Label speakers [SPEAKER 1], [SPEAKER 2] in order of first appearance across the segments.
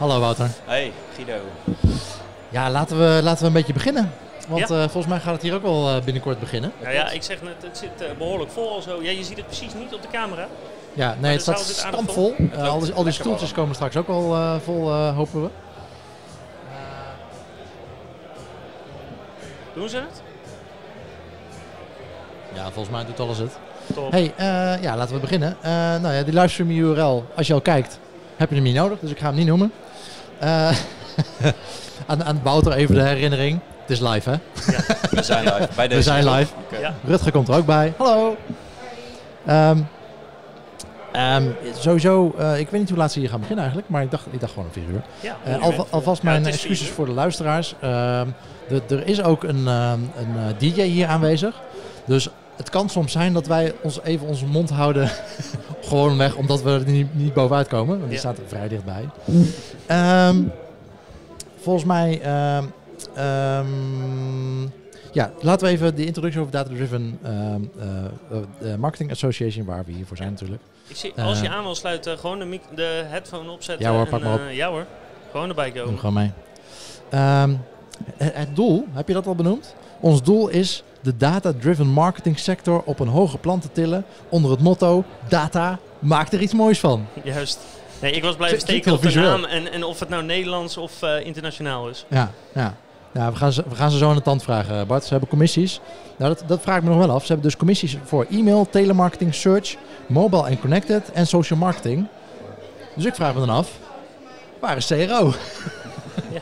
[SPEAKER 1] Hallo Wouter.
[SPEAKER 2] Hey, Guido.
[SPEAKER 1] Ja, laten we, laten we een beetje beginnen. Want
[SPEAKER 3] Ja.
[SPEAKER 1] eh, volgens mij gaat het hier ook wel eh, binnenkort beginnen.
[SPEAKER 3] Nou ja, ik zeg net, het zit eh, behoorlijk vol al zo. Ja, je ziet het precies niet op de camera.
[SPEAKER 1] Ja, nee, het staat stampvol.
[SPEAKER 3] vol.
[SPEAKER 1] Al, die, al die stoeltjes komen straks ook al vol, hopen we.
[SPEAKER 3] Doen ze het?
[SPEAKER 1] Ja, volgens mij doet alles het.
[SPEAKER 3] Top.
[SPEAKER 1] Hey, ja, laten we beginnen. Nou ja, die livestream URL, als je al kijkt, heb je hem niet nodig, dus ik ga hem niet noemen. Eh, aan, aan Wouter even de herinnering. Het is live, hè?
[SPEAKER 2] We zijn live. Bij deze
[SPEAKER 1] We zijn live.
[SPEAKER 3] Ja.
[SPEAKER 1] Rutger komt er ook bij. Hallo. Ehm, ehm, sowieso, eh, ik weet niet hoe laat ze hier gaan beginnen eigenlijk, maar ik dacht, ik dacht gewoon om vier uur.
[SPEAKER 3] Ja,
[SPEAKER 1] Eh, alvast
[SPEAKER 3] Ja,
[SPEAKER 1] mijn excuses
[SPEAKER 3] vier
[SPEAKER 1] voor de luisteraars. Ehm, de- er is ook een, ehm, een DJ hier aanwezig. Dus het kan soms zijn dat wij ons even onze mond houden. gewoon weg, omdat we er niet, niet bovenuit komen. Want die staat er vrij dichtbij. Ehm, volgens mij. ehm, ehm, ja, laten we even de introductie over Data Driven eh, eh, Marketing Association, waar we hiervoor zijn natuurlijk.
[SPEAKER 3] Ik zie, als je
[SPEAKER 1] eh,
[SPEAKER 3] aan wil sluiten, gewoon de, de headphone opzetten.
[SPEAKER 1] Ja hoor,
[SPEAKER 3] en,
[SPEAKER 1] pak maar op.
[SPEAKER 3] ja hoor, gewoon erbij
[SPEAKER 1] Doe
[SPEAKER 3] komen.
[SPEAKER 1] gewoon mee. Het, het doel, heb je dat al benoemd? Ons doel is de data-driven marketing sector op een hoger plan te tillen onder het motto data maakt er iets moois van.
[SPEAKER 3] Juist. Nee, ik was blijven steken op de naam en, en of het nou Nederlands of eh, internationaal is.
[SPEAKER 1] Ja, ja. ja we, gaan ze, we gaan ze zo aan de tand vragen, Bart. Ze hebben commissies. Nou, dat, dat vraag ik me nog wel af. Ze hebben dus commissies voor e-mail, telemarketing, search, mobile en connected en social marketing. Dus ik vraag me dan af, waar is CRO?
[SPEAKER 3] Ja.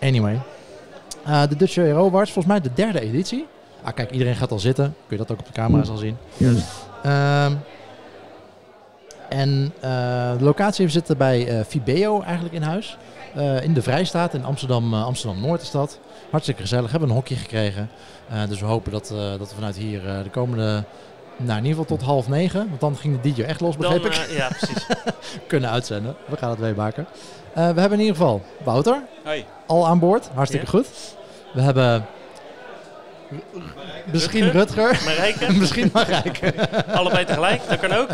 [SPEAKER 1] Anyway. Eh, de Dutch Awards, volgens mij de derde editie. Ah, kijk, iedereen gaat al zitten. Kun je dat ook op de camera's al zien. Ehm, en eh, de locatie zitten bij eh Fibeo eigenlijk in huis. Eh, in de Vrijstaat in Amsterdam, Amsterdam Noord is dat. Hartstikke gezellig. Hebben een hokje gekregen. Eh, dus we hopen dat, eh, dat we vanuit hier eh, de komende, nou in ieder geval tot half negen, want dan ging de DJ echt los,
[SPEAKER 3] Dan,
[SPEAKER 1] begreep ik,
[SPEAKER 3] eh, ja, precies.
[SPEAKER 1] kunnen uitzenden. We gaan het meemaken. Eh, we hebben in ieder geval Wouter
[SPEAKER 2] Hoi.
[SPEAKER 1] al aan boord. Hartstikke
[SPEAKER 3] Ja.
[SPEAKER 1] goed. We hebben misschien Rutger,
[SPEAKER 3] Marijke,
[SPEAKER 1] misschien Marijke.
[SPEAKER 3] allebei tegelijk, dat kan ook.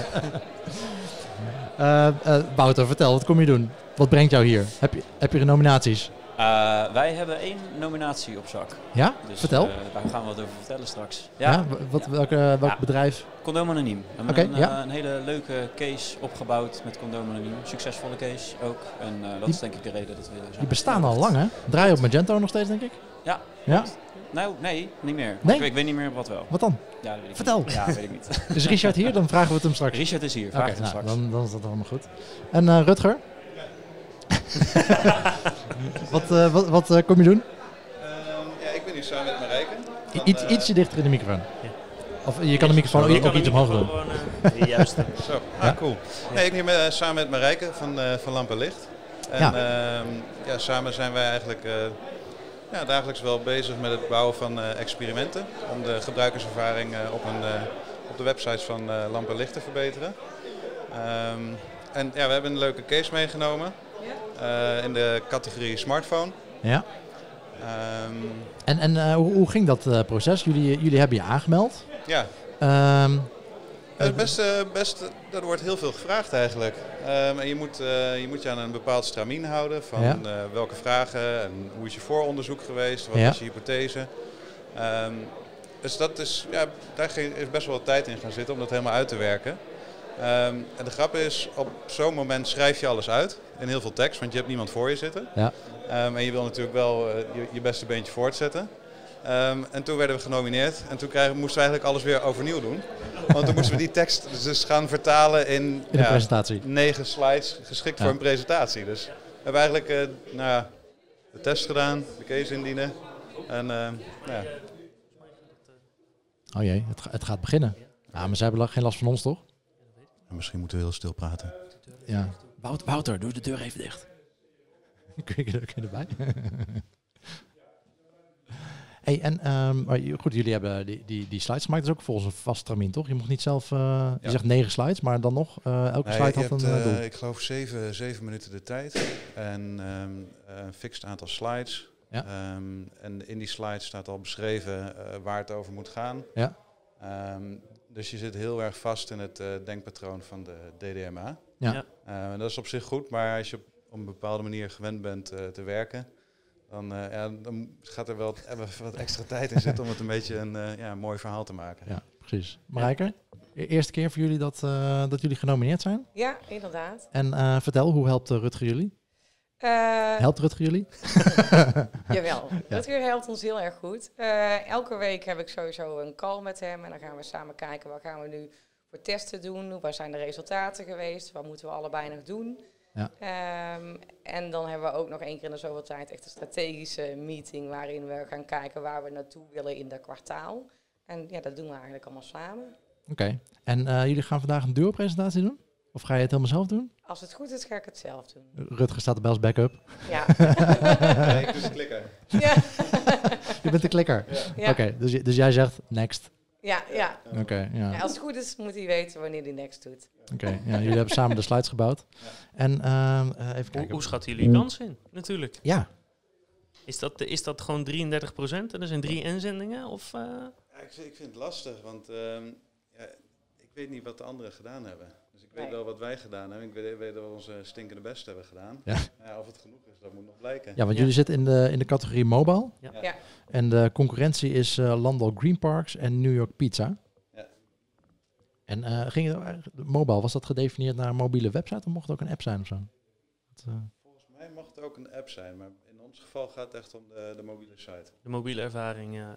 [SPEAKER 1] Eh, eh, Wouter, vertel, wat kom je doen? Wat brengt jou hier? Heb je, heb je nominaties?
[SPEAKER 2] Eh, wij hebben één nominatie op zak.
[SPEAKER 1] Ja?
[SPEAKER 2] Dus,
[SPEAKER 1] vertel.
[SPEAKER 2] eh, daar gaan we wat over vertellen straks.
[SPEAKER 1] ja.
[SPEAKER 2] Ja,
[SPEAKER 1] wat, welke, welk
[SPEAKER 2] Ja.
[SPEAKER 1] bedrijf?
[SPEAKER 2] Condoom Anoniem. We hebben een,
[SPEAKER 1] ja.
[SPEAKER 2] eh, een hele leuke case opgebouwd met Condoom Anoniem. Succesvolle case ook. En dat
[SPEAKER 1] Die-
[SPEAKER 2] is denk ik de reden dat we zijn.
[SPEAKER 1] Die bestaan al lang, hè? Draai op Magento nog steeds, denk ik?
[SPEAKER 2] Ja.
[SPEAKER 1] Ja?
[SPEAKER 2] Nou, nee, niet meer.
[SPEAKER 1] Nee?
[SPEAKER 2] Ik, ik weet niet meer wat wel.
[SPEAKER 1] Wat dan?
[SPEAKER 2] Ja, dat weet ik
[SPEAKER 1] Vertel.
[SPEAKER 2] Niet. Ja, weet ik niet.
[SPEAKER 1] Is Richard hier? Dan vragen we het hem straks.
[SPEAKER 2] Richard is hier.
[SPEAKER 1] Oké,
[SPEAKER 2] Vraag het hem
[SPEAKER 1] nou,
[SPEAKER 2] straks.
[SPEAKER 1] dan, dan is dat allemaal goed. En Rutger? wat wat, wat, wat eh, kom je doen?
[SPEAKER 4] Ehm, ja, ik ben hier samen met Marijke.
[SPEAKER 1] Iets,
[SPEAKER 4] eh,
[SPEAKER 1] ietsje dichter in de microfoon.
[SPEAKER 3] Ja.
[SPEAKER 1] Of je kan de microfoon ook, iets omhoog doen.
[SPEAKER 3] eh, juist.
[SPEAKER 4] Zo, ah,
[SPEAKER 1] Ja.
[SPEAKER 4] cool. Nee, ik ben hier met, eh, samen met Marijke van, eh van Lampen Licht. En
[SPEAKER 1] Ja.
[SPEAKER 4] ja. ja, samen zijn wij eigenlijk eh, ja, dagelijks wel bezig met het bouwen van eh, experimenten. Om de gebruikerservaring eh, op, een, eh, op de websites van eh Lampen Licht te verbeteren. Ehm, en ja, we hebben een leuke case meegenomen. Eh, in de categorie smartphone.
[SPEAKER 1] Ja.
[SPEAKER 4] Ehm,
[SPEAKER 1] En, en eh, hoe, hoe ging dat eh, proces? Jullie, jullie hebben je aangemeld.
[SPEAKER 4] ja, Het is best, best, er wordt heel veel gevraagd eigenlijk. Ehm, en je moet, je moet je aan een bepaald stramien houden van
[SPEAKER 1] Ja.
[SPEAKER 4] welke vragen en hoe is je vooronderzoek geweest, wat
[SPEAKER 1] Ja.
[SPEAKER 4] is je hypothese. Dus dat is, ja, daar is best wel wat tijd in gaan zitten om dat helemaal uit te werken. Ehm, en de grap is, op zo'n moment schrijf je alles uit in heel veel tekst, want je hebt niemand voor je zitten.
[SPEAKER 1] Ja.
[SPEAKER 4] Ehm, en je wil natuurlijk wel eh, je, je beste beentje voortzetten. Ehm, en toen werden we genomineerd en toen krijgen, moesten we eigenlijk alles weer overnieuw doen. Want toen moesten we die tekst dus gaan vertalen in,
[SPEAKER 1] in de
[SPEAKER 4] ja,
[SPEAKER 1] presentatie.
[SPEAKER 4] negen slides geschikt
[SPEAKER 1] Ja.
[SPEAKER 4] voor een presentatie. Dus we hebben eigenlijk eh, nou, de test gedaan, de case indienen. En eh, ja,
[SPEAKER 1] Oh jee, het, het gaat beginnen. Ja, maar ze hebben geen last van ons, toch?
[SPEAKER 4] Misschien moeten we heel stil praten.
[SPEAKER 1] Ja. Wout, Wouter, doe de deur even dicht. Kun je, je erbij? hey, en ehm, je- goed, jullie hebben die, die, die slides gemaakt. Dat is ook volgens een vast termijn, toch? Je mocht niet zelf, eh, je zegt negen slides, maar dan nog, eh, elke
[SPEAKER 4] Nee,
[SPEAKER 1] slide had
[SPEAKER 4] hebt,
[SPEAKER 1] een eh, doel.
[SPEAKER 4] ik geloof zeven, zeven minuten de tijd en ehm, een fixed aantal slides.
[SPEAKER 1] Ja.
[SPEAKER 4] Ehm, en in die slides staat al beschreven eh, waar het over moet gaan.
[SPEAKER 1] Ja.
[SPEAKER 4] Dus je zit heel erg vast in het eh, denkpatroon van de DDMA.
[SPEAKER 1] Ja.
[SPEAKER 4] Eh, en dat is op zich goed, maar als je op een bepaalde manier gewend bent eh, te werken, dan, eh, ja, dan gaat er wel even wat extra tijd in zitten om het een beetje een eh, ja, mooi verhaal te maken.
[SPEAKER 1] Ja, precies. Marijke, e- eerste keer voor jullie dat, eh, dat jullie genomineerd zijn.
[SPEAKER 5] Ja, inderdaad.
[SPEAKER 1] En eh, vertel, hoe helpt Rutger jullie?
[SPEAKER 5] Eh,
[SPEAKER 1] Helpt Rutger jullie?
[SPEAKER 5] Jawel,
[SPEAKER 1] Ja.
[SPEAKER 5] Rutger helpt ons heel erg goed. Eh, elke week heb ik sowieso een call met hem en dan gaan we samen kijken wat gaan we nu voor testen doen, waar zijn de resultaten geweest, wat moeten we allebei nog doen.
[SPEAKER 1] Ja.
[SPEAKER 5] Ehm, en dan hebben we ook nog één keer in de zoveel tijd echt een strategische meeting waarin we gaan kijken waar we naartoe willen in dat kwartaal. En ja, dat doen we eigenlijk allemaal samen.
[SPEAKER 1] Oké. En eh, jullie gaan vandaag een duo-presentatie doen? Of ga je het helemaal zelf doen?
[SPEAKER 5] Als het goed is, ga ik het zelf doen.
[SPEAKER 1] Rutger staat erbij als backup.
[SPEAKER 5] Ja.
[SPEAKER 4] Nee, ik dus klikken.
[SPEAKER 5] ja.
[SPEAKER 1] Je bent de klikker.
[SPEAKER 5] Ja.
[SPEAKER 1] Oké, dus, dus jij zegt next.
[SPEAKER 5] ja, ja.
[SPEAKER 1] Oké, ja.
[SPEAKER 5] Ja, als het goed is, moet hij weten wanneer hij next doet.
[SPEAKER 1] Oké, ja, jullie hebben samen de slides gebouwd. En ehm, eh, even
[SPEAKER 3] Hoe,
[SPEAKER 1] kijken.
[SPEAKER 3] hoe schatten jullie kans in? Natuurlijk.
[SPEAKER 1] Ja,
[SPEAKER 3] Is dat, is dat gewoon 33 procent en er zijn drie inzendingen? Of, eh,
[SPEAKER 4] Ja, ik, vind, ik vind het lastig, want ehm, weet niet wat de anderen gedaan hebben. Dus ik weet
[SPEAKER 5] Nee.
[SPEAKER 4] wel wat wij gedaan hebben. Ik weet, weet dat we onze stinkende best hebben gedaan.
[SPEAKER 1] Ja.
[SPEAKER 4] of het genoeg is, dat moet nog blijken.
[SPEAKER 1] ja want
[SPEAKER 3] Ja.
[SPEAKER 1] jullie zitten in de, in de categorie mobile.
[SPEAKER 3] Ja.
[SPEAKER 5] Ja.
[SPEAKER 1] En de concurrentie is eh Landal Green Parks en New York Pizza.
[SPEAKER 4] Ja.
[SPEAKER 1] En eh, ging het, de mobile, was dat gedefinieerd naar een mobiele website of mocht het ook een app zijn of zo? Dat, eh,
[SPEAKER 4] Volgens mij mag het ook een app zijn, maar in ons geval gaat het echt om de, de mobiele site.
[SPEAKER 3] de mobiele ervaring? eh,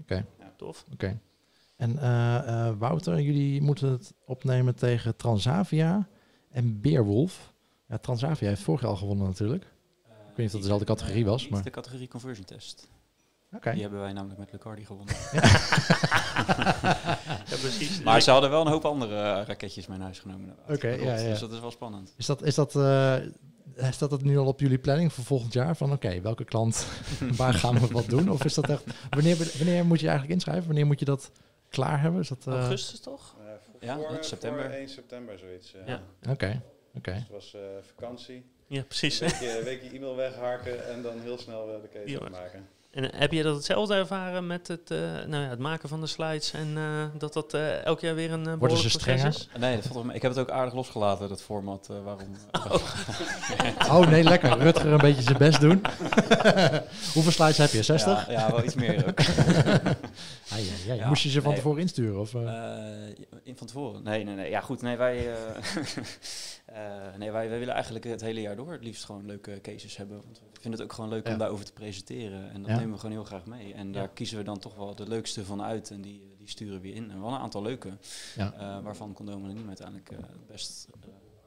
[SPEAKER 1] Oké,
[SPEAKER 3] Tof.
[SPEAKER 1] oké. En eh, eh, Wouter, jullie moeten het opnemen tegen Transavia en Beerwolf. Ja, Transavia heeft vorig jaar al gewonnen natuurlijk.
[SPEAKER 2] Ik
[SPEAKER 1] weet niet of dat dezelfde categorie was,
[SPEAKER 2] Niet
[SPEAKER 1] maar-
[SPEAKER 2] de categorie conversion test.
[SPEAKER 1] Oké.
[SPEAKER 2] Die hebben wij namelijk met Lucardi gewonnen.
[SPEAKER 3] Ja, precies.
[SPEAKER 2] Maar ze hadden wel een hoop andere eh, raketjes mee naar huis genomen.
[SPEAKER 1] Oké, ja, ja.
[SPEAKER 2] Dus dat is wel spannend.
[SPEAKER 1] Is dat, is dat, eh, staat dat nu al op jullie planning voor volgend jaar? Van oké, welke klant, waar gaan we wat doen? Of is dat echt, wanneer, wanneer moet je eigenlijk inschrijven? Wanneer moet je dat klaar hebben? Is dat, eh,
[SPEAKER 3] Augustus toch?
[SPEAKER 4] Eh, voor,
[SPEAKER 2] Ja,
[SPEAKER 4] voor,
[SPEAKER 2] september.
[SPEAKER 4] Voor 1 september zoiets. eh.
[SPEAKER 3] Ja.
[SPEAKER 1] Oké, oké.
[SPEAKER 4] Dus het was eh, vakantie.
[SPEAKER 3] Ja, precies.
[SPEAKER 4] Een weekje, e-mail wegharken en dan heel snel de case
[SPEAKER 3] Ja. En eh, heb je dat hetzelfde ervaren met het, eh, nou ja, het maken van de slides en eh, dat dat eh, elk jaar weer een uh,
[SPEAKER 1] Worden ze strenger?
[SPEAKER 2] Nee, dat valt mee. ik heb het ook aardig losgelaten, dat format. eh, waarom?
[SPEAKER 1] Oh nee, lekker. Rutger een beetje zijn best doen. Hoeveel slides heb je? 60?
[SPEAKER 2] Ja, ja, wel iets meer ook.
[SPEAKER 1] Ah, ja, ja,
[SPEAKER 2] Ja,
[SPEAKER 1] Moest je ze van
[SPEAKER 2] nee.
[SPEAKER 1] tevoren insturen? Of,
[SPEAKER 2] in van tevoren? Nee, nee, nee. Ja, goed. Nee, wij, eh, nee, wij, wij willen eigenlijk het hele jaar door het liefst gewoon leuke cases hebben. Want we vinden het ook gewoon leuk
[SPEAKER 1] Ja.
[SPEAKER 2] om daarover te presenteren. En dat
[SPEAKER 1] Ja.
[SPEAKER 2] nemen we gewoon heel graag mee. En daar kiezen we dan toch wel de leukste van uit. En die, eh, die sturen we in. En wel een aantal leuke.
[SPEAKER 1] Ja.
[SPEAKER 2] eh, waarvan Condom Anoniem uiteindelijk eh, het best eh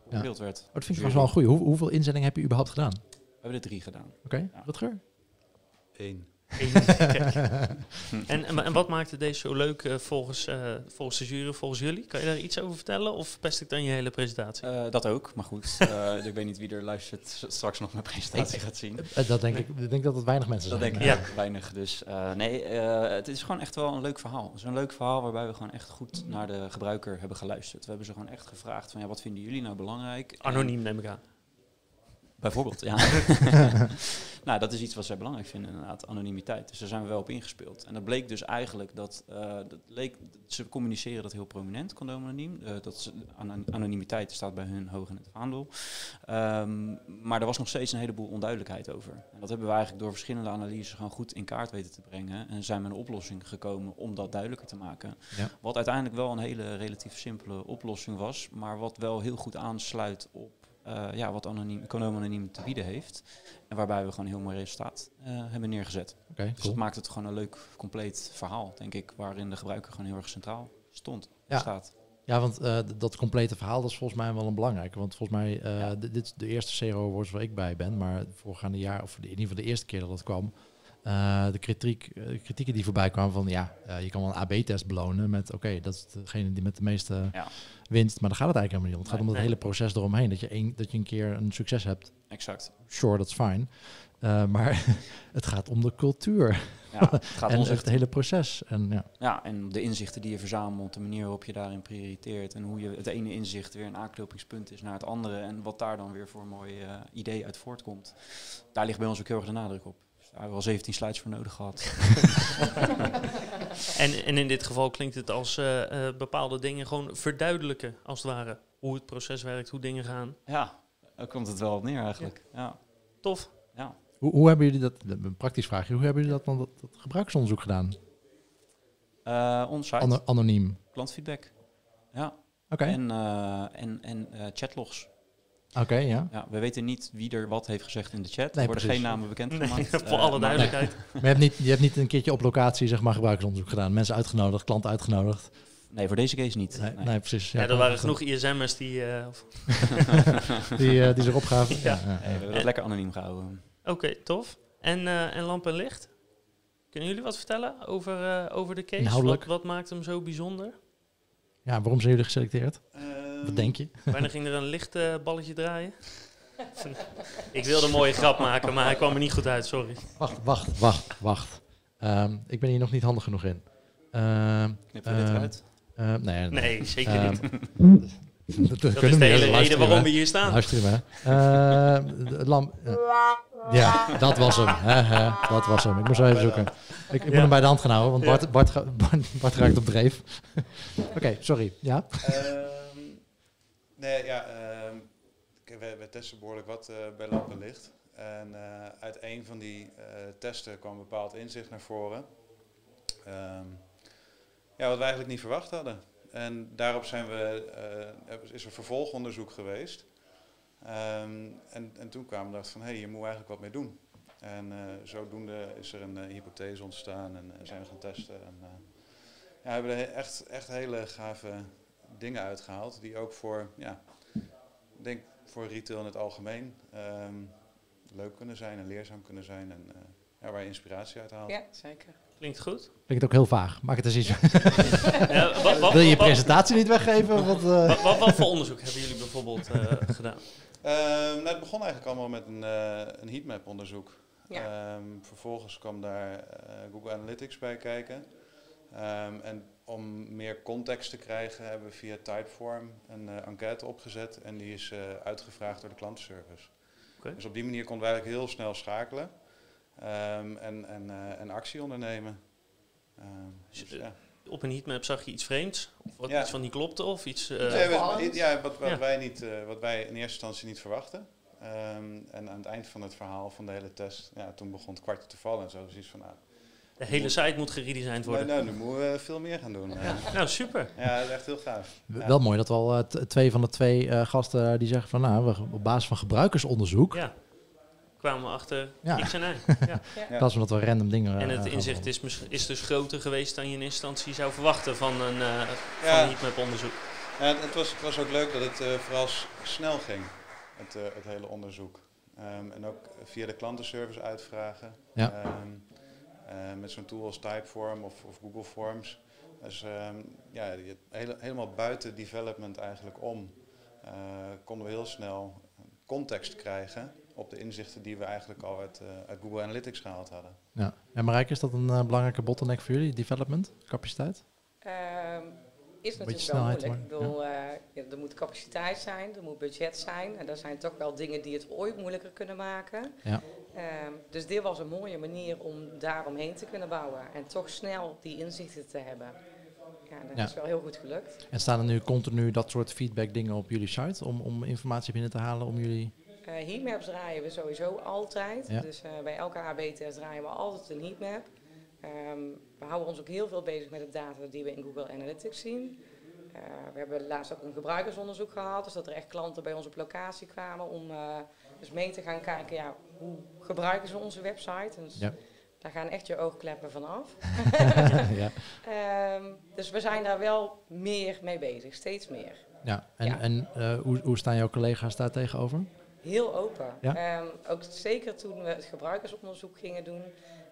[SPEAKER 1] Ja.
[SPEAKER 2] beoordeeld werd.
[SPEAKER 1] oh, dat vind ik trouwens wel een goeie. Hoe, hoeveel inzendingen heb je überhaupt gedaan?
[SPEAKER 2] We hebben er drie gedaan.
[SPEAKER 1] Oké,
[SPEAKER 2] Ja.
[SPEAKER 1] Rutger?
[SPEAKER 4] Eén.
[SPEAKER 3] en, en, en wat maakte deze zo leuk eh, volgens, eh, volgens de jury, volgens jullie? Kan je daar iets over vertellen of pest ik dan je hele presentatie?
[SPEAKER 2] Eh, dat ook, maar goed. eh, ik weet niet wie er luistert straks nog mijn presentatie gaat zien.
[SPEAKER 1] Dat denk ik, ik denk dat het weinig mensen
[SPEAKER 2] Dat
[SPEAKER 1] zijn.
[SPEAKER 2] denk ik
[SPEAKER 3] Ja.
[SPEAKER 2] weinig. Dus eh, nee, eh, het is gewoon echt wel een leuk verhaal. Het is een leuk verhaal waarbij we gewoon echt goed naar de gebruiker hebben geluisterd. We hebben ze gewoon echt gevraagd van ja, wat vinden jullie nou belangrijk?
[SPEAKER 3] Anoniem neem ik aan.
[SPEAKER 2] Bijvoorbeeld, ja. nou, dat is iets wat zij belangrijk vinden, inderdaad, anonimiteit. Dus daar zijn we wel op ingespeeld. En dat bleek dus eigenlijk dat, eh, dat leek, ze communiceren dat heel prominent, condoom anoniem. Eh, dat ze, ano- anonimiteit staat bij hun hoog in het vaandel. Ehm, maar er was nog steeds een heleboel onduidelijkheid over. En dat hebben we eigenlijk door verschillende analyses gewoon goed in kaart weten te brengen. En zijn we een oplossing gekomen om dat duidelijker te maken.
[SPEAKER 1] Ja.
[SPEAKER 2] Wat uiteindelijk wel een hele relatief simpele oplossing was, maar wat wel heel goed aansluit op eh, ja, wat anoniem, Condoom Anoniem te bieden heeft. En waarbij we gewoon een heel mooi resultaat eh, hebben neergezet.
[SPEAKER 1] Oké,
[SPEAKER 2] Dus
[SPEAKER 1] cool.
[SPEAKER 2] dat maakt het gewoon een leuk, compleet verhaal, denk ik, waarin de gebruiker gewoon heel erg centraal stond.
[SPEAKER 1] Ja.
[SPEAKER 2] Staat.
[SPEAKER 1] Ja, want eh, dat complete verhaal dat is volgens mij wel een belangrijke. Want volgens mij,
[SPEAKER 2] Ja.
[SPEAKER 1] dit is de eerste CRO Awards waar ik bij ben. Maar voorgaande jaar, of in ieder geval de eerste keer dat het kwam, eh, de kritiek, eh, kritieken die voorbij kwamen van ja, eh, je kan wel een AB-test belonen met oké, dat is degene die met de meeste
[SPEAKER 2] Ja.
[SPEAKER 1] winst. Maar daar gaat het eigenlijk helemaal niet om. Het gaat om
[SPEAKER 2] Nee.
[SPEAKER 1] het hele proces eromheen. Dat je, een, dat je een keer een succes hebt.
[SPEAKER 2] Exact.
[SPEAKER 1] Sure, dat is fijn. Maar het gaat om de cultuur
[SPEAKER 2] Ja, het gaat
[SPEAKER 1] en
[SPEAKER 2] ons
[SPEAKER 1] het
[SPEAKER 2] echt
[SPEAKER 1] hele proces. En ja,
[SPEAKER 2] Ja, en de inzichten die je verzamelt, de manier waarop je daarin prioriteert en hoe je het ene inzicht weer een aanknopingspunt is naar het andere en wat daar dan weer voor een mooi idee uit voortkomt. Daar ligt bij ons ook heel erg de nadruk op. Daar hebben we al 17 slides voor nodig gehad.
[SPEAKER 3] En, en in dit geval klinkt het als eh, eh, bepaalde dingen gewoon verduidelijken, als het ware. Hoe het proces werkt, hoe dingen gaan.
[SPEAKER 2] ja, Daar komt het wel op neer eigenlijk. Ja.
[SPEAKER 3] Tof.
[SPEAKER 2] ja.
[SPEAKER 1] Hoe, hoe hebben jullie dat, een praktisch vraagje, hoe hebben jullie dat dan dat, dat gebruiksonderzoek gedaan?
[SPEAKER 2] Eh, onsite,
[SPEAKER 1] Ano- anoniem.
[SPEAKER 2] klantfeedback. Ja.
[SPEAKER 1] Oké,
[SPEAKER 2] En, eh, en, en eh, chatlogs.
[SPEAKER 1] Oké, ja.
[SPEAKER 2] Ja, we weten niet wie er wat heeft gezegd in de chat.
[SPEAKER 1] Nee,
[SPEAKER 2] er worden
[SPEAKER 1] precies.
[SPEAKER 2] geen namen bekend
[SPEAKER 3] Nee,
[SPEAKER 2] gemaakt.
[SPEAKER 3] voor
[SPEAKER 2] Eh,
[SPEAKER 3] alle
[SPEAKER 2] maar-
[SPEAKER 3] duidelijkheid.
[SPEAKER 1] Maar je hebt, niet, je hebt niet een keertje op locatie zeg maar gebruiksonderzoek gedaan. Mensen uitgenodigd, klanten uitgenodigd.
[SPEAKER 2] Nee, voor deze case niet.
[SPEAKER 1] Nee,
[SPEAKER 2] Nee.
[SPEAKER 1] nee, precies.
[SPEAKER 3] Ja, er waren genoeg ISM'ers die... eh,
[SPEAKER 1] Die, eh, die zich opgaven.
[SPEAKER 3] Ja.
[SPEAKER 1] Ja,
[SPEAKER 2] we hebben dat lekker anoniem gehouden.
[SPEAKER 3] Oké, tof. En, eh, en lamp en licht? Kunnen jullie wat vertellen over, eh, over de case? Wat, wat maakt hem zo bijzonder?
[SPEAKER 1] Ja, waarom zijn jullie geselecteerd?
[SPEAKER 4] Ehm,
[SPEAKER 1] Wat denk je?
[SPEAKER 3] Wanneer ging er een lichtballetje draaien? Ik wilde een mooie grap maken, maar hij kwam er niet goed uit, sorry.
[SPEAKER 1] Wacht, wacht, wacht, wacht. Ehm, ik ben hier nog niet handig genoeg in. Ehm,
[SPEAKER 2] Knippen we dit
[SPEAKER 1] Ehm,
[SPEAKER 2] eruit?
[SPEAKER 1] eh, nee, nee.
[SPEAKER 3] Nee, zeker
[SPEAKER 1] Ehm,
[SPEAKER 3] niet.
[SPEAKER 1] dat,
[SPEAKER 3] Dat is de hele reden waarom we hier staan.
[SPEAKER 1] Luister je me. Eh, eh, ja, dat was hem. Dat was hem. Ik moest even zoeken. Ik, ik moet hem bij de hand gaan houden, want. Bart, Bart, Bart, Bart raakt op dreef. Oké, sorry. Ja?
[SPEAKER 4] Nee, ja, ehm, we, we testen behoorlijk wat eh, bij lampenlicht. En eh, uit een van die eh, testen kwam bepaald inzicht naar voren. Ehm, ja, wat we eigenlijk niet verwacht hadden. En daarop zijn we, eh, is er vervolgonderzoek geweest. Ehm, en, en toen kwamen we dachten van, hé, hey, we eigenlijk wat mee doen. En zodoende is er een hypothese ontstaan en zijn we gaan testen. En, ja, we hebben he- echt, echt hele gave dingen uitgehaald. Die ook voor, ja, denk voor retail in het algemeen ehm, leuk kunnen zijn en leerzaam kunnen zijn. En eh, ja, waar je inspiratie uit haalt.
[SPEAKER 5] Ja, zeker.
[SPEAKER 3] Klinkt goed.
[SPEAKER 1] Klinkt ook heel vaag. Maak het eens iets.
[SPEAKER 3] Ja, wat, wat,
[SPEAKER 1] Wil je je
[SPEAKER 3] wat-
[SPEAKER 1] presentatie niet weggeven? Wat, eh?
[SPEAKER 3] wat, wat, wat voor onderzoek hebben jullie bijvoorbeeld eh, gedaan?
[SPEAKER 4] Ehm, nou, het begon eigenlijk allemaal met een, eh een heatmap onderzoek.
[SPEAKER 5] Ja.
[SPEAKER 4] Ehm, vervolgens kwam daar Google Analytics bij kijken. Ehm, en om meer context te krijgen hebben we via Typeform een eh, enquête opgezet. En die is eh, uitgevraagd door de klantenservice.
[SPEAKER 3] Oké.
[SPEAKER 4] Dus op die manier konden we eigenlijk heel snel schakelen ehm, en, en, eh, en actie ondernemen. Ehm, dus,
[SPEAKER 3] eh,
[SPEAKER 4] ja.
[SPEAKER 3] Op een heatmap zag je iets vreemds? Of wat
[SPEAKER 4] Ja.
[SPEAKER 3] iets van niet klopte? Of iets... eh,
[SPEAKER 4] Nee,
[SPEAKER 5] opvallend.
[SPEAKER 4] ja, wat, wat,
[SPEAKER 3] Ja.
[SPEAKER 4] Wij niet, eh, wat wij in eerste instantie niet verwachten. Ehm, en aan het eind van het verhaal van de hele test, ja, toen begon het kwartje te vallen en zo. Dus iets van, nou,
[SPEAKER 3] de hele site moet geredesigned
[SPEAKER 4] nou,
[SPEAKER 3] worden.
[SPEAKER 4] nou, nu moeten we veel meer gaan doen. Ja,
[SPEAKER 3] Nou, super.
[SPEAKER 4] ja dat is echt heel gaaf. Ja.
[SPEAKER 1] Wel mooi dat we al eh, twee van de twee eh, gasten die zeggen van nou, we, op basis van gebruikersonderzoek,
[SPEAKER 3] Ja. Kwamen we achter
[SPEAKER 1] Ja.
[SPEAKER 3] X en Y. Ja.
[SPEAKER 4] Ja.
[SPEAKER 1] in plaats van dat we random dingen.
[SPEAKER 3] En
[SPEAKER 1] eh,
[SPEAKER 3] het
[SPEAKER 1] gaan
[SPEAKER 3] inzicht is, is dus groter geweest dan je in instantie zou verwachten van een, eh van
[SPEAKER 4] Ja.
[SPEAKER 3] een heatmap onderzoek.
[SPEAKER 4] Ja, het, het was, het was ook leuk dat het eh, vooral snel ging, het, eh, het hele onderzoek. Ehm, en ook via de klantenservice uitvragen.
[SPEAKER 1] Ja.
[SPEAKER 4] Ehm, eh, met zo'n tool als Typeform of, of Google Forms. Dus ehm, ja, hele, helemaal buiten development eigenlijk om eh, konden we heel snel context krijgen op de inzichten die we eigenlijk al uit, eh, uit Google Analytics gehaald hadden.
[SPEAKER 1] Ja. En Marijke, is dat een eh, belangrijke bottleneck voor jullie, development, capaciteit?
[SPEAKER 5] Ehm, is natuurlijk wel moeilijk. Ik bedoel, eh, ja, er moet capaciteit zijn, er moet budget zijn. En dat zijn toch wel dingen die het ooit moeilijker kunnen maken.
[SPEAKER 1] Ja.
[SPEAKER 5] Ehm, dus dit was een mooie manier om daaromheen te kunnen bouwen. En toch snel die inzichten te hebben. Ja, dat
[SPEAKER 1] Ja.
[SPEAKER 5] is wel heel goed gelukt.
[SPEAKER 1] En staan er nu continu dat soort feedback dingen op jullie site om, om informatie binnen te halen om jullie...
[SPEAKER 5] Eh heatmaps draaien we sowieso altijd.
[SPEAKER 1] Ja.
[SPEAKER 5] Dus eh, bij elke AB-test draaien we altijd een heatmap. Ehm, we houden ons ook heel veel bezig met de data die we in Google Analytics zien. Eh, we hebben laatst ook een gebruikersonderzoek gehad, dus dat er echt klanten bij ons op locatie kwamen om dus mee te gaan kijken, ja, hoe gebruiken ze onze website? Dus
[SPEAKER 1] Ja.
[SPEAKER 5] Daar gaan echt je oogkleppen van af.
[SPEAKER 1] ja.
[SPEAKER 5] Ehm, dus we zijn daar wel meer mee bezig, steeds meer.
[SPEAKER 1] ja. En,
[SPEAKER 5] Ja.
[SPEAKER 1] en eh, hoe, hoe staan jouw collega's daar tegenover?
[SPEAKER 5] Heel open.
[SPEAKER 1] Ja?
[SPEAKER 5] Ehm, ook zeker toen we het gebruikersonderzoek gingen doen.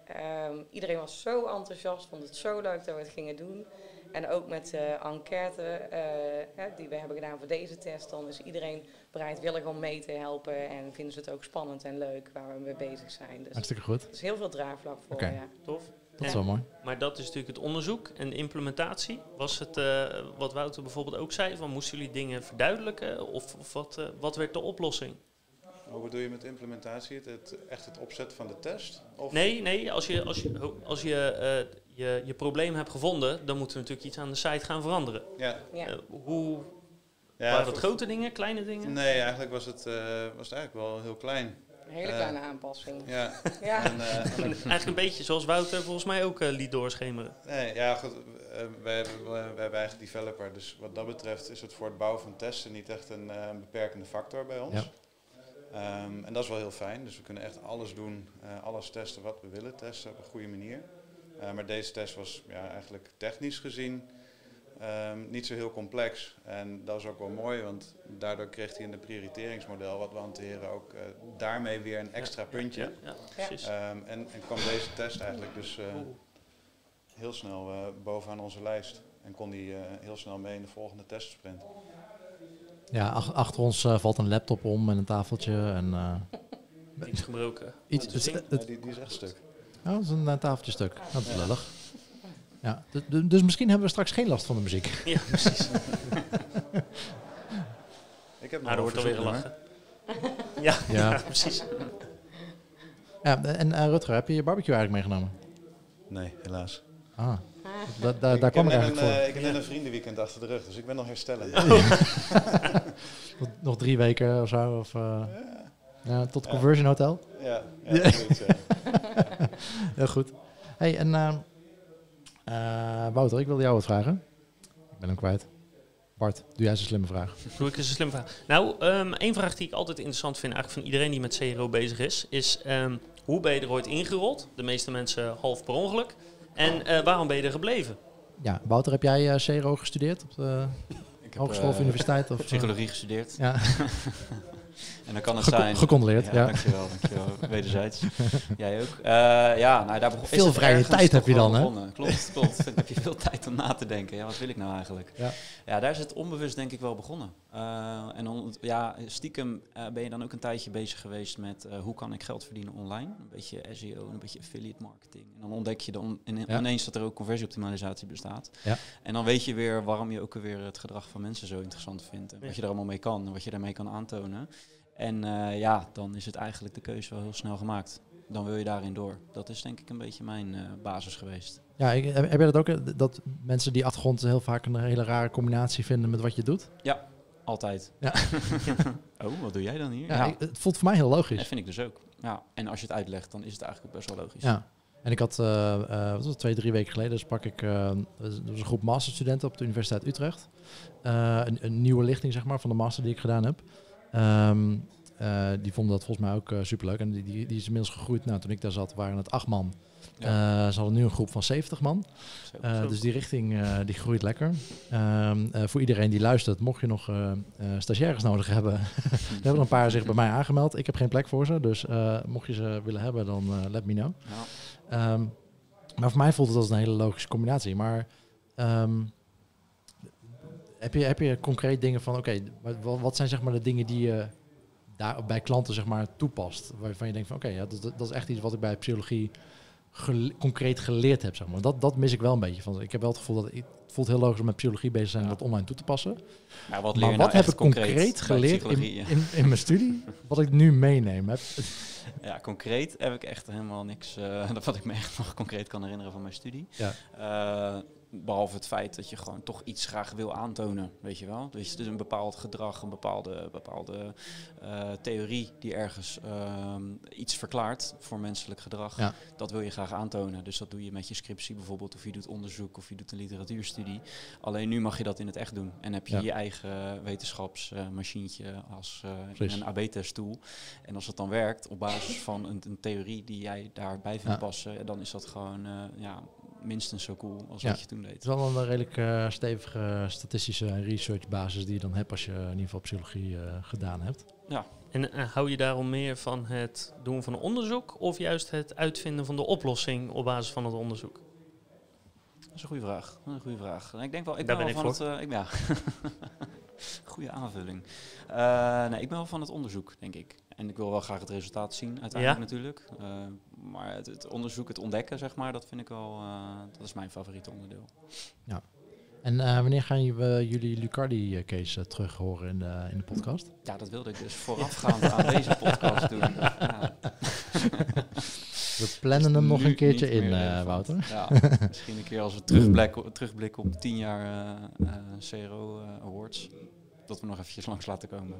[SPEAKER 5] Ehm, iedereen was zo enthousiast, vond het zo leuk dat we het gingen doen. En ook met de enquête eh, die we hebben gedaan voor deze test, dan is iedereen bereidwillig om mee te helpen. En vinden ze het ook spannend en leuk waar we mee bezig zijn. Dus
[SPEAKER 1] Hartstikke goed.
[SPEAKER 5] er is heel veel draagvlak voor.
[SPEAKER 1] Oké.
[SPEAKER 5] Ja.
[SPEAKER 3] Tof.
[SPEAKER 1] Dat is wel mooi.
[SPEAKER 3] Maar dat is natuurlijk het onderzoek en de implementatie. Was het, eh, wat Wouter bijvoorbeeld ook zei, van moesten jullie dingen verduidelijken? Of, of wat, eh, wat werd de oplossing?
[SPEAKER 4] Hoe bedoel je met implementatie? Het, het, echt het opzetten van de test? Of?
[SPEAKER 3] Nee, nee, als je, als je, als je, eh, je je probleem hebt gevonden, dan moeten we natuurlijk iets aan de site gaan veranderen.
[SPEAKER 4] Ja,
[SPEAKER 5] Ja.
[SPEAKER 3] Hoe, Waren dat grote dingen, kleine dingen?
[SPEAKER 4] Nee, eigenlijk was het, eh, was het eigenlijk wel heel klein.
[SPEAKER 5] Een hele
[SPEAKER 4] Eh,
[SPEAKER 5] kleine aanpassing.
[SPEAKER 4] Ja,
[SPEAKER 5] Ja.
[SPEAKER 4] en, eh, en-
[SPEAKER 3] Eigenlijk een beetje zoals Wouter volgens mij ook eh, liet doorschemeren.
[SPEAKER 4] nee, ja goed, eh, wij, hebben, wij hebben eigen developer, dus wat dat betreft is het voor het bouwen van testen niet echt een, eh, beperkende factor bij ons.
[SPEAKER 1] Ja.
[SPEAKER 4] Ehm, en dat is wel heel fijn, dus we kunnen echt alles doen, eh, alles testen wat we willen testen op een goede manier. Eh, maar deze test was ja, eigenlijk technisch gezien ehm, niet zo heel complex. En dat is ook wel mooi, want daardoor kreeg hij in het prioriteringsmodel wat we hanteren ook eh, daarmee weer een extra puntje.
[SPEAKER 3] Ja, ja, precies.
[SPEAKER 4] Ehm, en, en kwam deze test eigenlijk dus eh, heel snel eh, bovenaan onze lijst. En kon die eh, heel snel mee in de volgende testsprint.
[SPEAKER 1] Ja, ach- achter ons valt een laptop om en een tafeltje. En, eh,
[SPEAKER 3] Iets gebroken.
[SPEAKER 1] iets,
[SPEAKER 4] Ja, die, die is echt stuk.
[SPEAKER 1] oh, dat is een tafeltje stuk. Dat is lullig. Ja, dus misschien hebben we straks geen last van de muziek.
[SPEAKER 3] Ja, precies.
[SPEAKER 4] Ik heb
[SPEAKER 3] Maar er
[SPEAKER 4] nog
[SPEAKER 3] wordt
[SPEAKER 4] wel
[SPEAKER 3] alweer gelachen. Ja,
[SPEAKER 1] Ja.
[SPEAKER 3] ja. precies.
[SPEAKER 1] Ja, en eh, Rutger, heb je je barbecue eigenlijk meegenomen?
[SPEAKER 4] Nee, helaas.
[SPEAKER 1] Ah, da- da- daar kwam ik eigenlijk
[SPEAKER 4] net
[SPEAKER 1] voor.
[SPEAKER 4] een, eh, ik heb net een vriendenweekend achter de rug, dus ik ben nog herstellen.
[SPEAKER 1] Nog, nog drie weken of zo? Of, eh, ja, tot Conversion Hotel?
[SPEAKER 4] Ja, ja, ja.
[SPEAKER 1] Heel goed. Hey, en eh, eh, Wouter, ik wilde jou wat vragen. Ik ben hem kwijt. Bart, doe jij eens een slimme vraag.
[SPEAKER 3] Doe ik eens een slimme vraag. Nou, ehm één vraag die ik altijd interessant vind, eigenlijk van iedereen die met CRO bezig is, is ehm, hoe ben je er ooit ingerold? De meeste mensen half per ongeluk. En eh, waarom ben je er gebleven?
[SPEAKER 1] Ja, Wouter, heb jij eh CRO gestudeerd op de
[SPEAKER 2] Ik heb
[SPEAKER 1] hogeschool of
[SPEAKER 2] eh,
[SPEAKER 1] universiteit? Of, eh,
[SPEAKER 2] psychologie gestudeerd.
[SPEAKER 1] Ja,
[SPEAKER 2] En dan kan het zijn...
[SPEAKER 1] gecondoleerd, ja.
[SPEAKER 2] Dankjewel, dankjewel. Wederzijds. Jij ook. Eh, ja, nou, daar begon,
[SPEAKER 1] Veel vrije tijd heb je dan, hè?
[SPEAKER 2] Klopt, klopt. Dan heb je veel tijd om na te denken. Ja, wat wil ik nou eigenlijk?
[SPEAKER 1] Ja.
[SPEAKER 2] Ja, daar is het onbewust denk ik wel begonnen. Eh, en ja, stiekem eh, ben je dan ook een tijdje bezig geweest met hoe kan ik geld verdienen online. Een beetje SEO, een beetje affiliate marketing. En dan ontdek je dan
[SPEAKER 1] Ja.
[SPEAKER 2] ineens dat er ook conversieoptimalisatie bestaat.
[SPEAKER 1] Ja.
[SPEAKER 2] En dan weet je weer waarom je ook weer het gedrag van mensen zo interessant vindt. En wat je er allemaal mee kan en wat je daarmee kan aantonen. En eh, ja, dan is het eigenlijk de keuze wel heel snel gemaakt. Dan wil je daarin door. Dat is denk ik een beetje mijn eh, basis geweest.
[SPEAKER 1] ja ik, heb jij dat ook? eh, Dat mensen die achtergrond heel vaak een hele rare combinatie vinden met wat je doet?
[SPEAKER 2] Altijd.
[SPEAKER 1] Ja.
[SPEAKER 2] oh, wat doe jij dan hier?
[SPEAKER 1] Ja, ik- het voelt voor mij heel
[SPEAKER 2] dat
[SPEAKER 1] logisch.
[SPEAKER 2] vind ik dus ook. Ja. En als je het uitlegt, dan is het eigenlijk ook best wel logisch.
[SPEAKER 1] Ja. En ik had, wat was het, twee, drie weken geleden sprak ik, eh, er was een groep masterstudenten op de Universiteit Utrecht. Een, een nieuwe lichting, zeg maar, van de master die ik gedaan heb. Ehm, eh, die vonden dat volgens mij ook eh, superleuk. En die, die, die is inmiddels gegroeid. Nou, toen ik daar zat, waren het acht man.
[SPEAKER 2] Ja.
[SPEAKER 1] Eh, ze hadden nu een groep van 70 man. Dus die richting die groeit lekker. Ehm, eh, voor iedereen die luistert, mocht je nog stagiaires nodig hebben. er hebben een paar zich bij mij aangemeld. Ik heb geen plek voor ze. Dus mocht je ze willen hebben, dan let me know.
[SPEAKER 2] Ja.
[SPEAKER 1] Ehm, maar voor mij voelt het als een hele logische combinatie. Maar heb, je, heb je concreet dingen van, oké, wat, wat zijn zeg maar de dingen die je daar bij klanten zeg maar toepast? Waarvan je denkt van, oké, ja, dat, dat is echt iets wat ik bij psychologie gele- concreet geleerd heb. Zeg maar. dat, dat mis ik wel een beetje. Van, ik heb wel het gevoel dat ik, het voelt heel logisch om met psychologie bezig zijn en
[SPEAKER 2] Ja.
[SPEAKER 1] dat online toe te passen.
[SPEAKER 2] Maar wat, leer
[SPEAKER 1] maar
[SPEAKER 2] je
[SPEAKER 1] wat
[SPEAKER 2] nou
[SPEAKER 1] heb ik concreet, geleerd in, in, in mijn studie, wat ik nu meeneem? Heb,
[SPEAKER 2] Ja, concreet heb ik echt helemaal niks eh, wat ik me echt nog concreet kan herinneren van mijn studie.
[SPEAKER 1] Ja.
[SPEAKER 2] Eh, behalve het feit dat je gewoon toch iets graag wil aantonen, weet je wel. Dus, dus een bepaald gedrag, een bepaalde, bepaalde eh, theorie die ergens ehm, iets verklaart voor menselijk gedrag.
[SPEAKER 1] Ja.
[SPEAKER 2] Dat wil je graag aantonen. Dus dat doe je met je scriptie bijvoorbeeld, of je doet onderzoek, of je doet een literatuurstudie. Alleen nu mag je dat in het echt doen. En heb je
[SPEAKER 1] Ja.
[SPEAKER 2] je eigen wetenschapsmachientje als eh, een AB-testtool. En als dat dan werkt op basis van een, een theorie die jij daarbij vindt
[SPEAKER 1] Ja.
[SPEAKER 2] passen, dan is dat gewoon eh, ja, minstens zo cool als
[SPEAKER 1] Ja.
[SPEAKER 2] wat je toen
[SPEAKER 1] Het
[SPEAKER 2] deed.
[SPEAKER 1] is wel een redelijk eh, stevige statistische en researchbasis die je dan hebt als je in ieder geval psychologie eh, gedaan hebt.
[SPEAKER 3] En eh, hou je daarom meer van het doen van onderzoek of juist het uitvinden van de oplossing op basis van het onderzoek?
[SPEAKER 2] Dat is een goede vraag. Dat is een goede vraag. En Ik denk wel, ik
[SPEAKER 3] Daar
[SPEAKER 2] ben,
[SPEAKER 3] ben
[SPEAKER 2] wel
[SPEAKER 3] ik
[SPEAKER 2] van het. eh, ik, ja. goede aanvulling. Eh, nee, ik ben wel van het onderzoek, denk ik. En ik wil wel graag het resultaat zien, uiteindelijk natuurlijk. Eh, maar het, het onderzoek, het ontdekken, zeg maar, dat vind ik wel, eh, dat is mijn favoriete onderdeel.
[SPEAKER 1] En eh, wanneer gaan we jullie Lucardi-case terug horen in de, in de podcast?
[SPEAKER 2] Ja, dat wilde ik dus voorafgaand aan deze podcast doen. Ja.
[SPEAKER 1] We plannen hem nog een keertje in, eh. Wouter.
[SPEAKER 2] Ja, misschien een keer als we terugblikken, terugblikken op tien jaar eh, eh, CRO eh, Awards. dat we nog eventjes langs laten komen.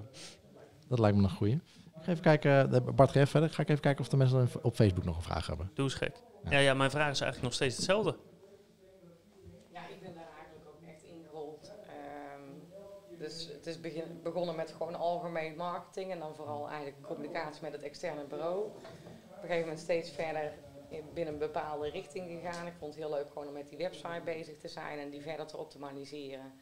[SPEAKER 1] Dat lijkt me een goeie. Ik ga even kijken, eh, Bart, ga even verder. Ga ik even kijken of de mensen op Facebook nog een vraag hebben.
[SPEAKER 3] Doe eens gek.
[SPEAKER 1] Ja.
[SPEAKER 3] Ja, ja, mijn vraag is eigenlijk nog steeds hetzelfde.
[SPEAKER 5] Ja, ik ben daar eigenlijk ook echt ingerold. Ehm, dus het is begin- begonnen met gewoon algemeen marketing en dan vooral eigenlijk communicatie met het externe bureau. Op een gegeven moment steeds verder in- binnen een bepaalde richting gegaan. Ik vond het heel leuk gewoon om met die website bezig te zijn en die verder te optimaliseren.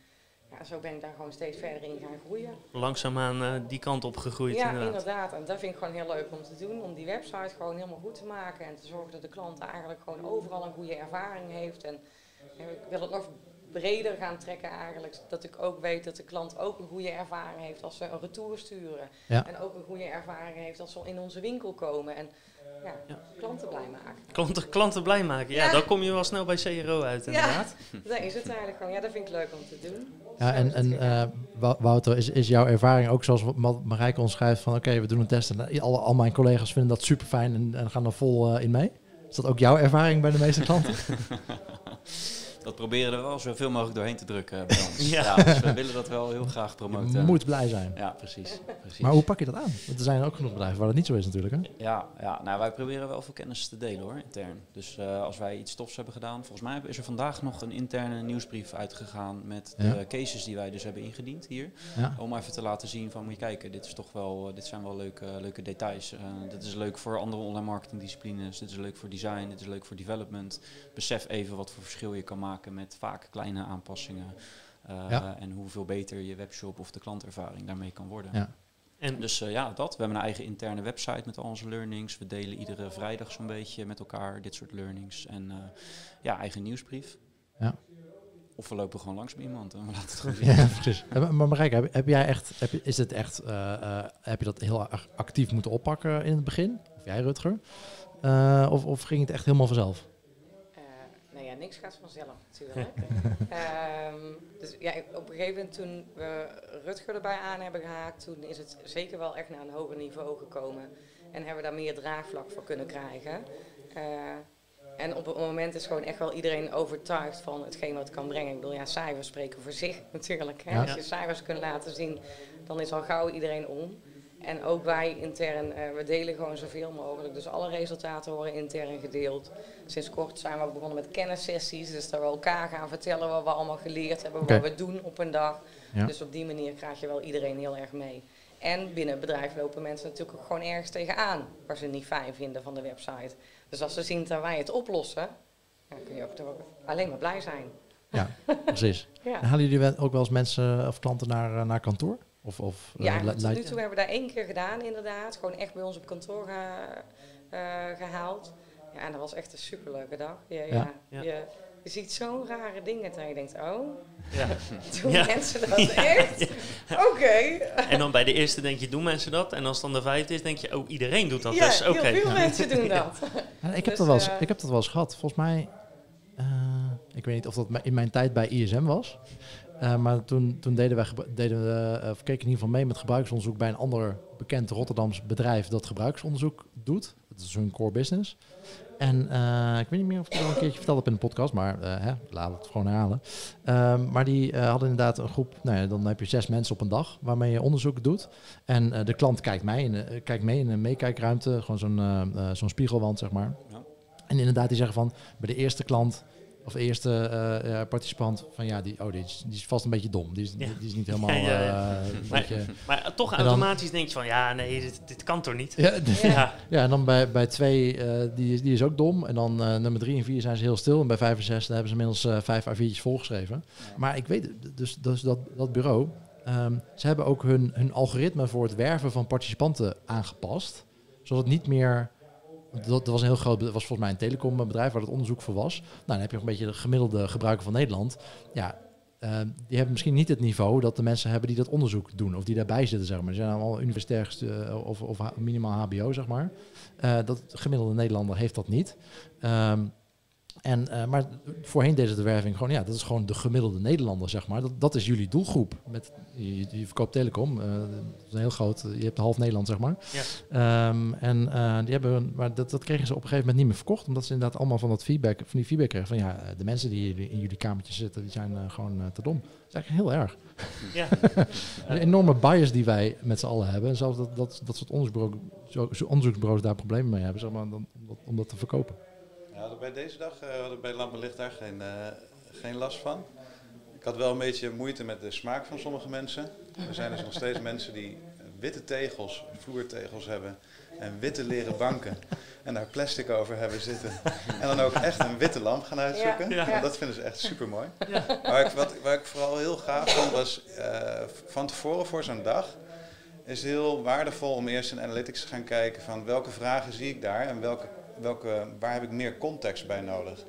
[SPEAKER 5] Ja, zo ben ik daar gewoon steeds verder in gaan groeien.
[SPEAKER 3] Langzaamaan eh die kant op gegroeid
[SPEAKER 5] ja,
[SPEAKER 3] inderdaad.
[SPEAKER 5] inderdaad. En dat vind ik gewoon heel leuk om te doen. Om die website gewoon helemaal goed te maken. En te zorgen dat de klant eigenlijk gewoon overal een goede ervaring heeft. En ja, ik wil het nog breder gaan trekken eigenlijk. Dat ik ook weet dat de klant ook een goede ervaring heeft als ze een retour sturen.
[SPEAKER 1] Ja.
[SPEAKER 5] En ook een goede ervaring heeft als ze in onze winkel komen. En ja,
[SPEAKER 3] Ja.
[SPEAKER 5] klanten blij maken.
[SPEAKER 3] Klanten, klanten blij maken. Ja,
[SPEAKER 5] Ja.
[SPEAKER 3] dan kom je wel snel bij CRO uit inderdaad.
[SPEAKER 5] Dat is het eigenlijk gewoon. Ja, dat vind ik leuk om te doen.
[SPEAKER 1] Ja, en, en eh, Wou- Wouter, is, is jouw ervaring ook zoals Marijke ons schrijft van oké, we doen een test en al, al mijn collega's vinden dat super fijn en, en gaan er vol eh, in mee? Is dat ook jouw ervaring bij de meeste klanten?
[SPEAKER 2] Dat proberen er wel zoveel mogelijk doorheen te drukken bij ons.
[SPEAKER 3] Ja.
[SPEAKER 2] Ja. dus we willen dat wel heel graag
[SPEAKER 1] Je
[SPEAKER 2] promoten.
[SPEAKER 1] moet blij zijn.
[SPEAKER 2] Ja, precies. precies.
[SPEAKER 1] Maar hoe pak je dat aan? Want er zijn ook genoeg bedrijven waar dat niet zo is natuurlijk. Hè?
[SPEAKER 2] Ja, ja, nou wij proberen wel veel kennis te delen hoor, intern. Dus eh, als wij iets tofs hebben gedaan, volgens mij is er vandaag nog een interne nieuwsbrief uitgegaan met
[SPEAKER 1] Ja.
[SPEAKER 2] de cases die wij dus hebben ingediend hier.
[SPEAKER 1] Ja.
[SPEAKER 2] Om even te laten zien van moet je kijken, dit is toch wel, eh, dit zijn wel leuke, leuke details. Eh, dit is leuk voor andere online marketing disciplines, dit is leuk voor design, dit is leuk voor development. Besef even wat voor verschil je kan maken met vaak kleine aanpassingen. Eh,
[SPEAKER 1] Ja.
[SPEAKER 2] En hoeveel beter je webshop of de klantervaring daarmee kan worden.
[SPEAKER 1] Ja.
[SPEAKER 3] En
[SPEAKER 2] Dus eh, ja, dat. We hebben een eigen interne website met al onze learnings. We delen iedere vrijdag zo'n beetje met elkaar dit soort learnings. En eh, ja, eigen nieuwsbrief.
[SPEAKER 1] Ja.
[SPEAKER 2] Of we lopen gewoon langs bij iemand en we laten het gewoon zien.
[SPEAKER 1] Ja, precies. Maar Marijke, heb, heb jij echt, heb je, is het echt, eh, eh, heb je dat heel actief moeten oppakken in het begin? Of jij Rutger? Eh, of, of ging het echt helemaal vanzelf?
[SPEAKER 5] Niks gaat vanzelf natuurlijk. Ehm, dus ja, op een gegeven moment toen we Rutger erbij aan hebben gehaakt, toen is het zeker wel echt naar een hoger niveau gekomen. En hebben we daar meer draagvlak voor kunnen krijgen. Eh, en op het moment is gewoon echt wel iedereen overtuigd van hetgeen wat het kan brengen. Ik bedoel, ja, cijfers spreken voor zich natuurlijk. Hè.
[SPEAKER 1] Ja.
[SPEAKER 5] Als je cijfers kunt laten zien, dan is al gauw iedereen om. En ook wij intern, eh, we delen gewoon zoveel mogelijk. Dus alle resultaten worden intern gedeeld. Sinds kort zijn we ook begonnen met kennissessies. Dus dat we elkaar gaan vertellen wat we allemaal geleerd hebben, wat we doen op een dag.
[SPEAKER 1] Ja.
[SPEAKER 5] Dus op die manier krijg je wel iedereen heel erg mee. En binnen het bedrijf lopen mensen natuurlijk ook gewoon ergens tegenaan waar ze niet fijn vinden van de website. Dus als ze zien dat wij het oplossen, dan kun je ook, alleen maar blij zijn.
[SPEAKER 1] Ja, precies.
[SPEAKER 5] Ja.
[SPEAKER 1] Halen jullie ook wel eens mensen of klanten naar, eh, naar kantoor? Of, of, eh,
[SPEAKER 5] Ja, tot nu toe hebben we daar één keer gedaan inderdaad. Gewoon echt bij ons op kantoor eh, gehaald. Ja, en dat was echt een superleuke dag. Je, ja.
[SPEAKER 1] Ja.
[SPEAKER 3] Ja.
[SPEAKER 5] Je, je ziet zo'n rare dingen dat je denkt, oh,
[SPEAKER 3] Ja.
[SPEAKER 5] doen
[SPEAKER 3] Ja.
[SPEAKER 5] mensen dat
[SPEAKER 3] Ja,
[SPEAKER 5] echt? Oké.
[SPEAKER 3] En dan bij de eerste denk je, doen mensen dat? En als het dan de vijfde is, denk je, oh, iedereen doet dat
[SPEAKER 5] Ja,
[SPEAKER 3] dus. Oké.
[SPEAKER 5] heel veel
[SPEAKER 1] Ja.
[SPEAKER 5] mensen doen dat.
[SPEAKER 1] Ja, ik, heb
[SPEAKER 5] Dus,
[SPEAKER 1] dat wel eens,
[SPEAKER 5] eh,
[SPEAKER 1] ik heb dat wel eens gehad. Volgens mij, eh, ik weet niet of dat in mijn tijd bij ISM was. Eh, maar toen, toen deden wij deden we, eh, of keken in ieder geval mee met gebruiksonderzoek bij een ander bekend Rotterdams bedrijf dat gebruiksonderzoek doet. Dat is hun core business. En eh, ik weet niet meer of ik het al een keertje verteld heb in de podcast, maar eh, hè, laten we het gewoon herhalen. Ehm, maar die hadden inderdaad een groep, nou ja, dan heb je zes mensen op een dag waarmee je onderzoek doet. En de klant kijkt, mij in, kijkt mee in een meekijkruimte, gewoon zo'n zo'n spiegelwand, zeg maar.
[SPEAKER 2] Ja.
[SPEAKER 1] En inderdaad, die zeggen van bij de eerste klant of de eerste eh, ja, participant van ja, die, oh, die, is, die is vast een beetje dom. Die is,
[SPEAKER 3] Ja.
[SPEAKER 1] die, die is niet helemaal.
[SPEAKER 3] Ja, ja, ja.
[SPEAKER 1] eh, een
[SPEAKER 3] Maar-
[SPEAKER 1] beetje,
[SPEAKER 3] Maar toch
[SPEAKER 1] En dan-
[SPEAKER 3] automatisch denk je van, ja, nee, dit, dit kan toch niet?
[SPEAKER 1] ja,
[SPEAKER 3] Ja.
[SPEAKER 1] ja, en dan bij, bij twee, eh, die, is- die is ook dom. En dan eh, nummer drie en vier zijn ze heel stil. En bij vijf en zes hebben ze inmiddels eh, vijf A4'tjes volgeschreven. Maar ik weet, dus, dus dat, dat bureau, ehm, ze hebben ook hun, hun algoritme voor het werven van participanten aangepast. Zodat het niet meer, dat, dat was een heel groot, dat was volgens mij een telecombedrijf waar het onderzoek voor was. Nou, dan heb je een beetje de gemiddelde gebruiker van Nederland. Ja, ehm, die hebben misschien niet het niveau dat de mensen hebben die dat onderzoek doen. Of die daarbij zitten, zeg maar. Ze zijn allemaal universitair eh, of, of minimaal HBO, zeg maar. Eh, dat gemiddelde Nederlander heeft dat niet. Ehm, En, eh, maar voorheen deden ze de werving gewoon, ja, dat is gewoon de gemiddelde Nederlander, zeg maar. Dat, dat is jullie doelgroep. Met, je, je verkoopt telecom, eh, dat is een heel groot, je hebt half Nederland, zeg maar.
[SPEAKER 3] Ja.
[SPEAKER 1] Ehm, en eh, die hebben, maar dat, dat kregen ze op een gegeven moment niet meer verkocht, omdat ze inderdaad allemaal van dat feedback, van die feedback kregen van, ja, de mensen die in jullie kamertjes zitten, die zijn gewoon te dom. Dat is eigenlijk heel erg.
[SPEAKER 3] Ja.
[SPEAKER 1] Een enorme bias die wij met z'n allen hebben. En zelfs dat, dat, dat soort onderzoeksbureaus, zo, zo onderzoeksbureaus daar problemen mee hebben, zeg maar, dan, om, dat, om dat te verkopen.
[SPEAKER 4] Ja, hadden bij deze dag eh, hadden bij Lampenlicht daar geen, eh, geen last van. Ik had wel een beetje moeite met de smaak van sommige mensen. Er zijn dus nog steeds mensen die witte tegels, vloertegels hebben en witte leren banken. En daar plastic over hebben zitten. En dan ook echt een witte lamp gaan uitzoeken.
[SPEAKER 3] Ja.
[SPEAKER 4] Dat vinden ze echt super mooi. Maar ik, wat, waar ik vooral heel gaaf vond was eh, van tevoren voor zo'n dag is heel waardevol om eerst in analytics te gaan kijken van welke vragen zie ik daar en welke, welke, waar heb ik meer context bij nodig.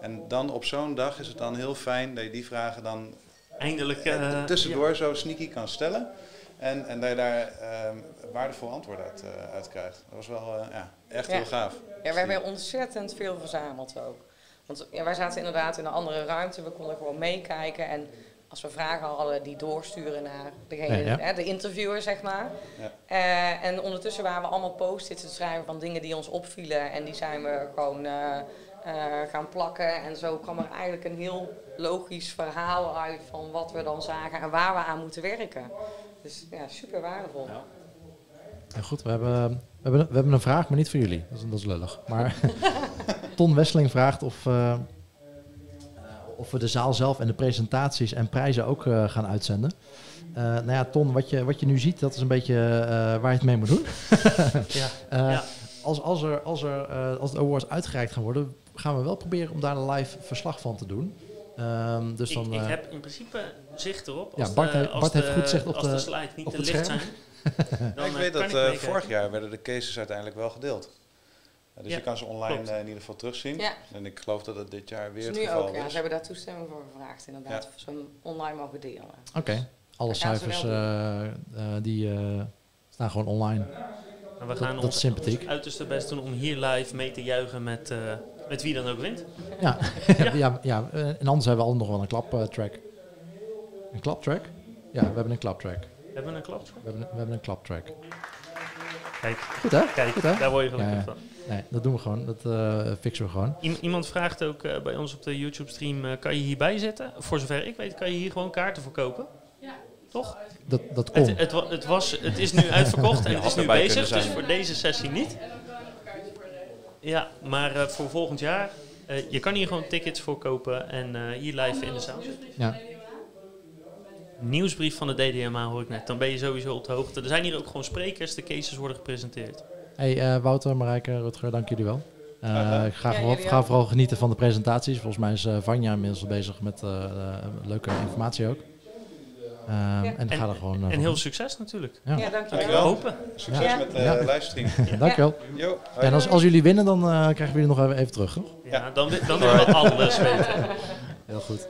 [SPEAKER 4] En dan op zo'n dag is het dan heel fijn dat je die vragen dan
[SPEAKER 3] Eindelijk.
[SPEAKER 4] eh,
[SPEAKER 3] eh,
[SPEAKER 4] tussendoor zo sneaky kan stellen. En, en dat je daar ehm, waardevol antwoord uit, eh, uit krijgt. Dat was wel eh, ja, echt
[SPEAKER 5] Ja.
[SPEAKER 4] heel gaaf.
[SPEAKER 5] Ja, we hebben ontzettend veel verzameld ook. Want ja, wij zaten inderdaad in een andere ruimte, we konden gewoon meekijken. En als we vragen hadden, die doorsturen naar degene,
[SPEAKER 1] Ja, ja.
[SPEAKER 5] Hè, de interviewer, zeg maar.
[SPEAKER 4] Ja.
[SPEAKER 5] Eh, en ondertussen waren we allemaal post-its te schrijven van dingen die ons opvielen. En die zijn we gewoon eh, eh, gaan plakken. En zo kwam er eigenlijk een heel logisch verhaal uit van wat we dan zagen en waar we aan moeten werken. Dus ja, super waardevol.
[SPEAKER 2] Ja.
[SPEAKER 1] Ja, goed, we hebben, we, hebben, we hebben een vraag, maar niet voor jullie. Dat is, dat is lullig. Maar Ton Wesseling vraagt of, of we de zaal zelf en de presentaties en prijzen ook eh, gaan uitzenden. Eh, nou ja, Ton, wat je, wat je nu ziet, dat is een beetje eh, waar je het mee moet doen.
[SPEAKER 3] ja.
[SPEAKER 1] Eh,
[SPEAKER 3] Ja.
[SPEAKER 1] Als, als, er, als, er, eh, als de awards uitgereikt gaan worden, gaan we wel proberen om daar een live verslag van te doen. Ehm, dus dan,
[SPEAKER 3] ik, ik heb in principe zicht erop.
[SPEAKER 1] Ja,
[SPEAKER 3] Als
[SPEAKER 1] Bart
[SPEAKER 3] de,
[SPEAKER 1] heeft-
[SPEAKER 3] als
[SPEAKER 1] Bart heeft
[SPEAKER 3] de-
[SPEAKER 1] goed zicht op
[SPEAKER 3] Als de,
[SPEAKER 1] de-
[SPEAKER 3] slides niet
[SPEAKER 1] op
[SPEAKER 3] te
[SPEAKER 1] het
[SPEAKER 3] licht
[SPEAKER 1] scherm.
[SPEAKER 3] zijn.
[SPEAKER 4] Ja,
[SPEAKER 3] dan,
[SPEAKER 4] ik weet dat
[SPEAKER 3] ik
[SPEAKER 4] eh, vorig jaar werden de cases uiteindelijk wel gedeeld. Ja, dus
[SPEAKER 3] Ja,
[SPEAKER 4] je kan ze online eh, in ieder geval terugzien.
[SPEAKER 5] Ja.
[SPEAKER 4] En ik geloof dat het dit jaar weer
[SPEAKER 5] Dus
[SPEAKER 4] het
[SPEAKER 5] nu
[SPEAKER 4] geval
[SPEAKER 5] ook, ja. Ze hebben daar toestemming voor gevraagd, inderdaad.
[SPEAKER 4] Ja.
[SPEAKER 5] Of ze hem online mogen delen.
[SPEAKER 1] Oké, alle
[SPEAKER 5] gaan ze
[SPEAKER 1] cijfers eh, eh, die eh, staan gewoon online.
[SPEAKER 3] En we
[SPEAKER 1] Dat-
[SPEAKER 3] gaan
[SPEAKER 1] dat
[SPEAKER 3] ons,
[SPEAKER 1] sympathiek.
[SPEAKER 3] ons uiterste best doen om hier live mee te juichen met, eh, met wie dan ook wint.
[SPEAKER 1] Ja,
[SPEAKER 3] Ja.
[SPEAKER 1] ja. ja, en anders hebben we altijd nog wel een klaptrack. Een klaptrack? Ja, we hebben een klaptrack.
[SPEAKER 3] Hebben we een klap?
[SPEAKER 1] We hebben een, we hebben een klaptrack.
[SPEAKER 3] Kijk,
[SPEAKER 1] Goed hè?
[SPEAKER 3] kijk
[SPEAKER 1] Goed hè?
[SPEAKER 3] daar word je gelukkig
[SPEAKER 1] Ja, ja.
[SPEAKER 3] van.
[SPEAKER 1] Nee, dat doen we gewoon. Dat eh, fixen we gewoon.
[SPEAKER 3] I- iemand vraagt ook eh, bij ons op de YouTube stream, eh, kan je hierbij zitten? Voor zover ik weet kan je hier gewoon kaarten voor kopen. Toch?
[SPEAKER 1] Dat, dat kon.
[SPEAKER 3] Het, het, wa- het, was, het is nu uitverkocht en het is nu bezig, dus voor deze sessie niet. Ja, maar eh, voor volgend jaar, eh, je kan hier gewoon tickets voor kopen en eh, hier live in de zaal.
[SPEAKER 1] Ja.
[SPEAKER 3] Nieuwsbrief van de DDMA hoor ik net, dan ben je sowieso op de hoogte. Er zijn hier ook gewoon sprekers, de cases worden gepresenteerd.
[SPEAKER 1] Hey, eh, Wouter, Marijke, Rutger, dank jullie wel. Eh, ik ga,
[SPEAKER 5] Ja,
[SPEAKER 1] vooral, ga vooral genieten van de presentaties. Volgens mij is eh, Vanja inmiddels al bezig met leuke informatie ook. En ik ga er gewoon
[SPEAKER 3] en heel succes natuurlijk.
[SPEAKER 1] Ja.
[SPEAKER 5] Ja, dankjewel.
[SPEAKER 3] Hopen.
[SPEAKER 4] Succes
[SPEAKER 5] Ja.
[SPEAKER 4] met de
[SPEAKER 1] Ja.
[SPEAKER 4] livestream.
[SPEAKER 1] Dankjewel.
[SPEAKER 4] Yo,
[SPEAKER 1] Ja, en als, als jullie winnen, dan eh, krijgen we jullie nog even, even terug. toch?
[SPEAKER 3] Ja, dan, dan willen we alles weten.
[SPEAKER 1] Heel goed.